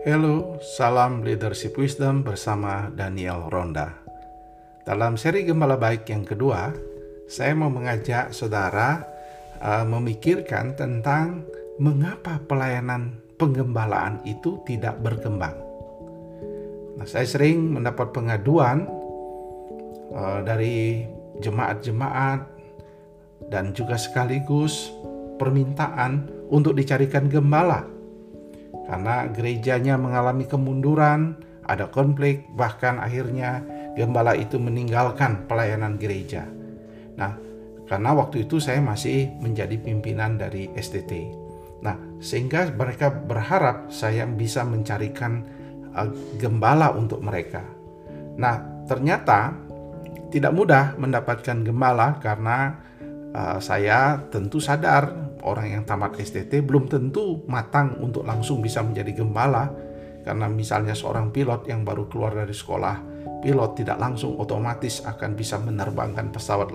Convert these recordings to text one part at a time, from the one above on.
Halo, salam leadership wisdom bersama Daniel Ronda. Dalam seri Gembala Baik yang kedua, saya mau mengajak saudara uh, memikirkan tentang mengapa pelayanan penggembalaan itu tidak berkembang. Nah, saya sering mendapat pengaduan uh, dari jemaat-jemaat dan juga sekaligus permintaan untuk dicarikan gembala karena gerejanya mengalami kemunduran, ada konflik, bahkan akhirnya gembala itu meninggalkan pelayanan gereja. Nah, karena waktu itu saya masih menjadi pimpinan dari STT. Nah, sehingga mereka berharap saya bisa mencarikan uh, gembala untuk mereka. Nah, ternyata tidak mudah mendapatkan gembala karena uh, saya tentu sadar orang yang tamat STT belum tentu matang untuk langsung bisa menjadi gembala karena misalnya seorang pilot yang baru keluar dari sekolah pilot tidak langsung otomatis akan bisa menerbangkan pesawat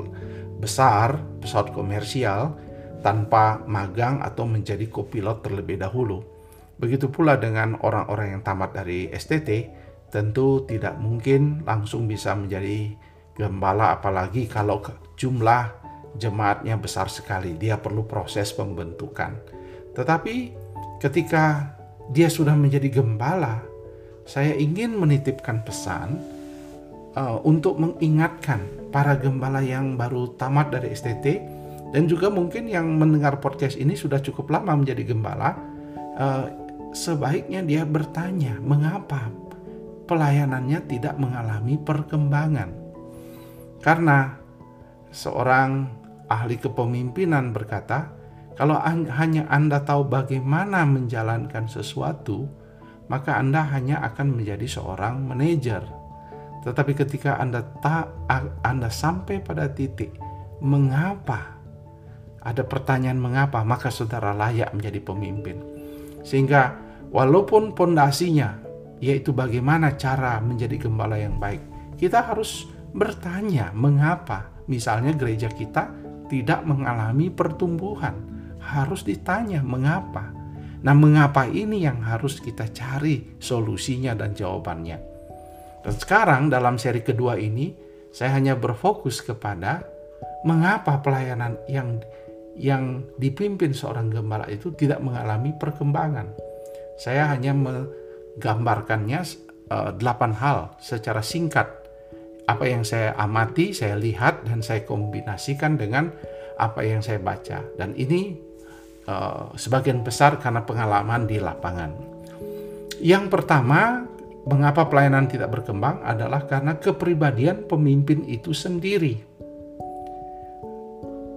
besar, pesawat komersial tanpa magang atau menjadi kopilot terlebih dahulu. Begitu pula dengan orang-orang yang tamat dari STT, tentu tidak mungkin langsung bisa menjadi gembala apalagi kalau jumlah jemaatnya besar sekali, dia perlu proses pembentukan. Tetapi ketika dia sudah menjadi gembala, saya ingin menitipkan pesan uh, untuk mengingatkan para gembala yang baru tamat dari STT dan juga mungkin yang mendengar podcast ini sudah cukup lama menjadi gembala, uh, sebaiknya dia bertanya mengapa pelayanannya tidak mengalami perkembangan. Karena seorang ahli kepemimpinan berkata, kalau hanya Anda tahu bagaimana menjalankan sesuatu, maka Anda hanya akan menjadi seorang manajer. Tetapi ketika Anda tak Anda sampai pada titik mengapa ada pertanyaan mengapa, maka saudara layak menjadi pemimpin. Sehingga walaupun pondasinya yaitu bagaimana cara menjadi gembala yang baik, kita harus bertanya mengapa. Misalnya gereja kita tidak mengalami pertumbuhan. Harus ditanya mengapa. Nah, mengapa ini yang harus kita cari solusinya dan jawabannya. Dan sekarang dalam seri kedua ini saya hanya berfokus kepada mengapa pelayanan yang yang dipimpin seorang gembala itu tidak mengalami perkembangan. Saya hanya menggambarkannya uh, delapan hal secara singkat apa yang saya amati, saya lihat dan saya kombinasikan dengan apa yang saya baca. Dan ini uh, sebagian besar karena pengalaman di lapangan. Yang pertama, mengapa pelayanan tidak berkembang adalah karena kepribadian pemimpin itu sendiri.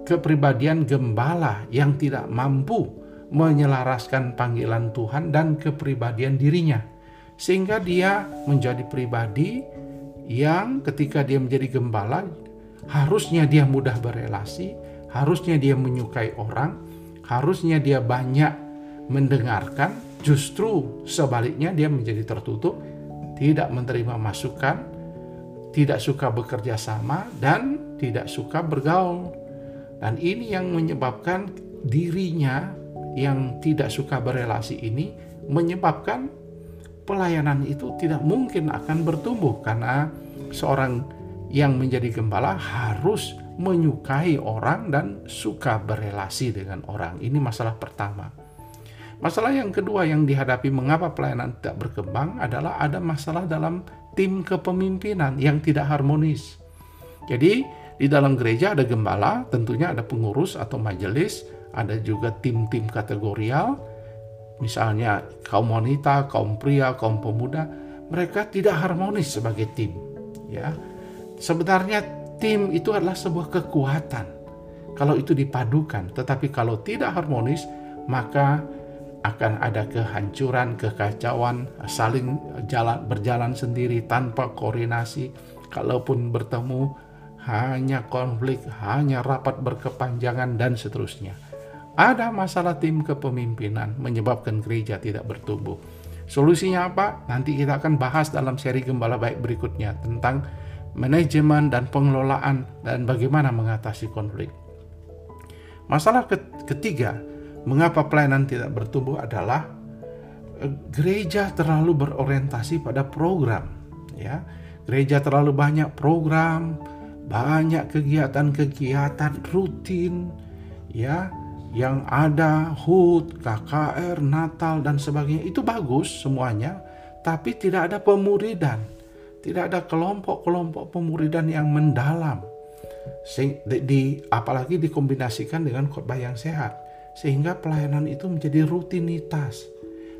Kepribadian gembala yang tidak mampu menyelaraskan panggilan Tuhan dan kepribadian dirinya. Sehingga dia menjadi pribadi yang ketika dia menjadi gembala harusnya dia mudah berelasi, harusnya dia menyukai orang, harusnya dia banyak mendengarkan, justru sebaliknya dia menjadi tertutup, tidak menerima masukan, tidak suka bekerja sama dan tidak suka bergaul. Dan ini yang menyebabkan dirinya yang tidak suka berelasi ini menyebabkan pelayanan itu tidak mungkin akan bertumbuh karena seorang yang menjadi gembala harus menyukai orang dan suka berelasi dengan orang. Ini masalah pertama. Masalah yang kedua yang dihadapi mengapa pelayanan tidak berkembang adalah ada masalah dalam tim kepemimpinan yang tidak harmonis. Jadi di dalam gereja ada gembala, tentunya ada pengurus atau majelis, ada juga tim-tim kategorial, misalnya kaum wanita, kaum pria, kaum pemuda, mereka tidak harmonis sebagai tim. Ya, sebenarnya tim itu adalah sebuah kekuatan kalau itu dipadukan. Tetapi kalau tidak harmonis, maka akan ada kehancuran, kekacauan, saling jalan berjalan sendiri tanpa koordinasi. Kalaupun bertemu hanya konflik, hanya rapat berkepanjangan dan seterusnya. Ada masalah tim kepemimpinan menyebabkan gereja tidak bertumbuh. Solusinya apa? Nanti kita akan bahas dalam seri Gembala Baik berikutnya tentang manajemen dan pengelolaan dan bagaimana mengatasi konflik. Masalah ketiga, mengapa pelayanan tidak bertumbuh adalah gereja terlalu berorientasi pada program, ya. Gereja terlalu banyak program, banyak kegiatan-kegiatan rutin, ya, yang ada HUT, KKR, Natal dan sebagainya. Itu bagus semuanya, tapi tidak ada pemuridan. Tidak ada kelompok-kelompok pemuridan yang mendalam. Di, apalagi dikombinasikan dengan khotbah yang sehat sehingga pelayanan itu menjadi rutinitas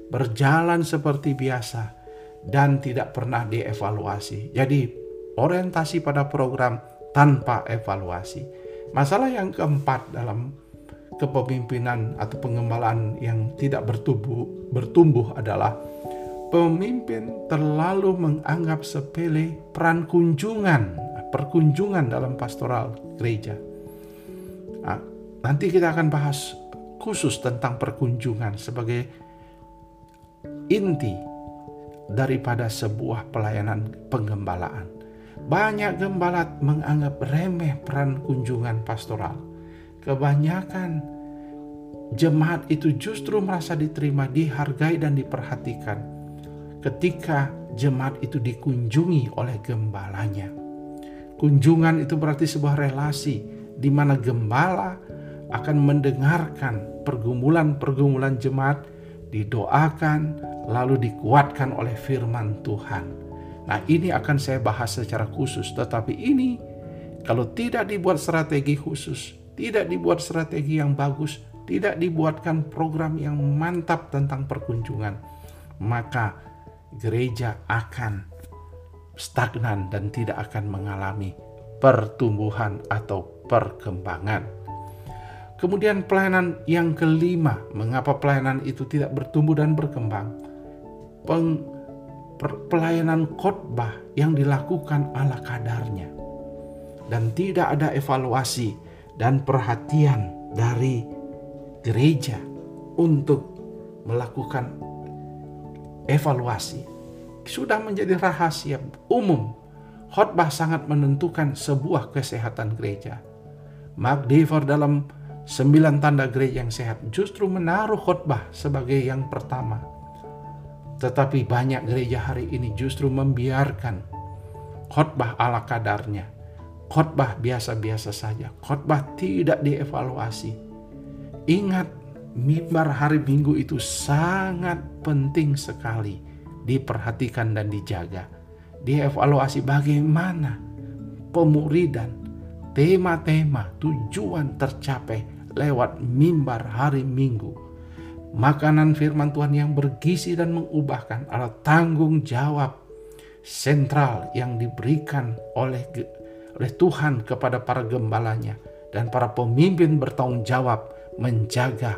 berjalan seperti biasa dan tidak pernah dievaluasi. Jadi, orientasi pada program tanpa evaluasi. Masalah yang keempat dalam kepemimpinan atau pengembalaan yang tidak bertumbuh, bertumbuh adalah pemimpin terlalu menganggap sepele peran kunjungan, perkunjungan dalam pastoral gereja. Nah, nanti kita akan bahas khusus tentang perkunjungan sebagai inti daripada sebuah pelayanan penggembalaan. Banyak gembala menganggap remeh peran kunjungan pastoral. Kebanyakan jemaat itu justru merasa diterima, dihargai dan diperhatikan ketika jemaat itu dikunjungi oleh gembalanya. Kunjungan itu berarti sebuah relasi di mana gembala akan mendengarkan pergumulan-pergumulan jemaat, didoakan, lalu dikuatkan oleh firman Tuhan. Nah, ini akan saya bahas secara khusus, tetapi ini kalau tidak dibuat strategi khusus, tidak dibuat strategi yang bagus, tidak dibuatkan program yang mantap tentang perkunjungan, maka gereja akan stagnan dan tidak akan mengalami pertumbuhan atau perkembangan. Kemudian pelayanan yang kelima, mengapa pelayanan itu tidak bertumbuh dan berkembang? peng, pelayanan khotbah yang dilakukan ala kadarnya dan tidak ada evaluasi dan perhatian dari gereja untuk melakukan evaluasi. Sudah menjadi rahasia umum. Khotbah sangat menentukan sebuah kesehatan gereja. Mark Dever dalam sembilan tanda gereja yang sehat justru menaruh khotbah sebagai yang pertama. Tetapi banyak gereja hari ini justru membiarkan khotbah ala kadarnya. Khotbah biasa-biasa saja. Khotbah tidak dievaluasi. Ingat, mimbar hari Minggu itu sangat penting sekali diperhatikan dan dijaga. Dievaluasi bagaimana pemuridan, tema-tema, tujuan tercapai lewat mimbar hari Minggu Makanan firman Tuhan yang bergizi dan mengubahkan adalah tanggung jawab sentral yang diberikan oleh oleh Tuhan kepada para gembalanya dan para pemimpin bertanggung jawab menjaga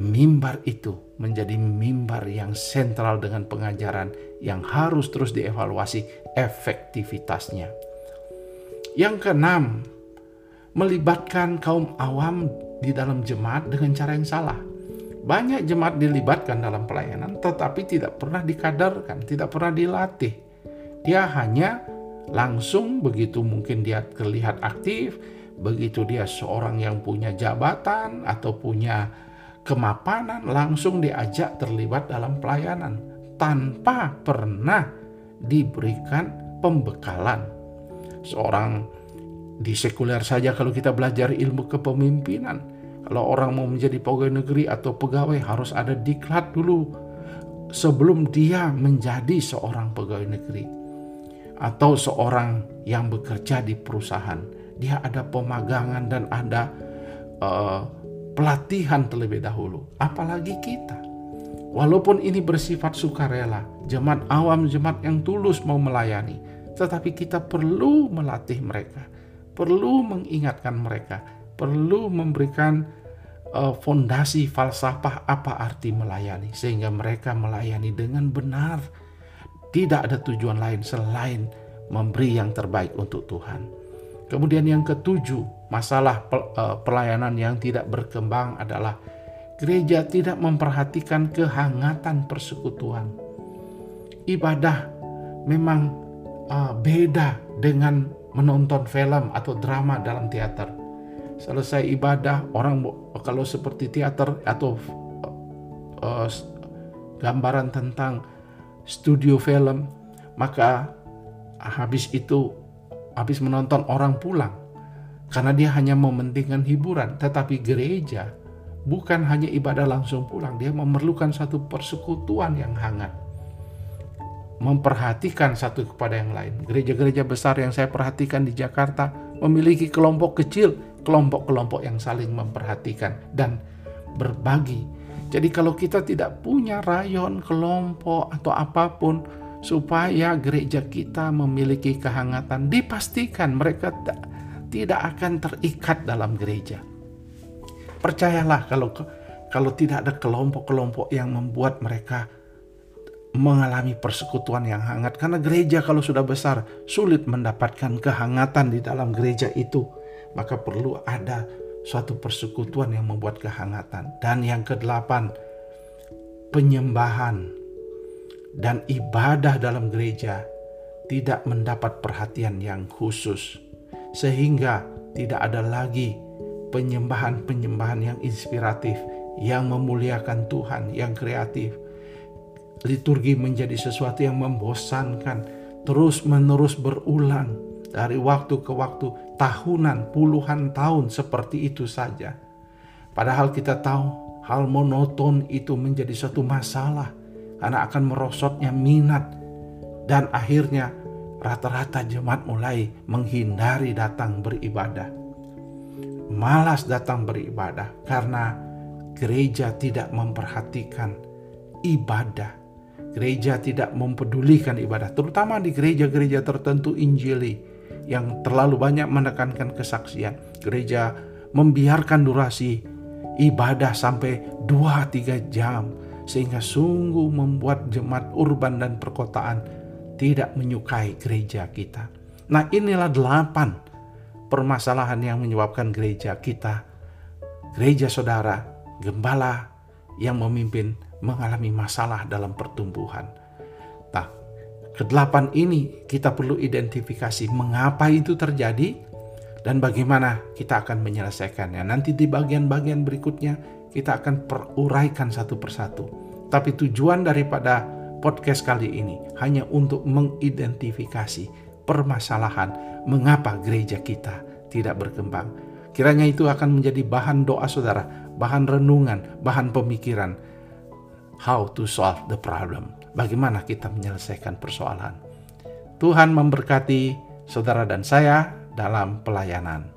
mimbar itu menjadi mimbar yang sentral dengan pengajaran yang harus terus dievaluasi efektivitasnya. Yang keenam, melibatkan kaum awam di dalam jemaat dengan cara yang salah. Banyak jemaat dilibatkan dalam pelayanan tetapi tidak pernah dikadarkan, tidak pernah dilatih. Dia hanya langsung begitu mungkin dia terlihat aktif, begitu dia seorang yang punya jabatan atau punya kemapanan langsung diajak terlibat dalam pelayanan tanpa pernah diberikan pembekalan. Seorang di sekuler saja kalau kita belajar ilmu kepemimpinan, kalau orang mau menjadi pegawai negeri atau pegawai harus ada diklat dulu sebelum dia menjadi seorang pegawai negeri atau seorang yang bekerja di perusahaan. Dia ada pemagangan dan ada uh, pelatihan terlebih dahulu. Apalagi kita. Walaupun ini bersifat sukarela, jemaat awam, jemaat yang tulus mau melayani, tetapi kita perlu melatih mereka, perlu mengingatkan mereka, perlu memberikan uh, fondasi falsafah apa arti melayani sehingga mereka melayani dengan benar tidak ada tujuan lain selain memberi yang terbaik untuk Tuhan. Kemudian yang ketujuh, masalah uh, pelayanan yang tidak berkembang adalah gereja tidak memperhatikan kehangatan persekutuan. Ibadah memang uh, beda dengan menonton film atau drama dalam teater selesai ibadah orang kalau seperti teater atau uh, gambaran tentang studio film, maka habis itu habis menonton orang pulang karena dia hanya mementingkan hiburan, tetapi gereja bukan hanya ibadah langsung pulang, dia memerlukan satu persekutuan yang hangat. Memperhatikan satu kepada yang lain. Gereja-gereja besar yang saya perhatikan di Jakarta memiliki kelompok kecil, kelompok-kelompok yang saling memperhatikan dan berbagi. Jadi kalau kita tidak punya rayon, kelompok atau apa pun supaya gereja kita memiliki kehangatan, dipastikan mereka tidak akan terikat dalam gereja. Percayalah kalau kalau tidak ada kelompok-kelompok yang membuat mereka mengalami persekutuan yang hangat. Karena gereja kalau sudah besar sulit mendapatkan kehangatan di dalam gereja itu. Maka perlu ada suatu persekutuan yang membuat kehangatan dan yang kedelapan penyembahan dan ibadah dalam gereja tidak mendapat perhatian yang khusus sehingga tidak ada lagi penyembahan-penyembahan yang inspiratif, yang memuliakan Tuhan, yang kreatif. Liturgi menjadi sesuatu yang membosankan, terus-menerus berulang dari waktu ke waktu, tahunan, puluhan tahun seperti itu saja. Padahal kita tahu hal monoton itu menjadi suatu masalah karena akan merosotnya minat dan akhirnya rata-rata jemaat mulai menghindari datang beribadah malas datang beribadah karena gereja tidak memperhatikan ibadah. Gereja tidak mempedulikan ibadah, terutama di gereja-gereja tertentu Injili yang terlalu banyak menekankan kesaksian. Gereja membiarkan durasi ibadah sampai 2-3 jam sehingga sungguh membuat jemaat urban dan perkotaan tidak menyukai gereja kita. Nah inilah delapan permasalahan yang menyebabkan gereja kita, gereja saudara, gembala yang memimpin mengalami masalah dalam pertumbuhan. Kedelapan ini kita perlu identifikasi mengapa itu terjadi dan bagaimana kita akan menyelesaikannya. Nanti di bagian-bagian berikutnya kita akan peruraikan satu persatu. Tapi tujuan daripada podcast kali ini hanya untuk mengidentifikasi permasalahan mengapa gereja kita tidak berkembang. Kiranya itu akan menjadi bahan doa saudara, bahan renungan, bahan pemikiran. How to solve the problem. Bagaimana kita menyelesaikan persoalan. Tuhan memberkati saudara dan saya dalam pelayanan.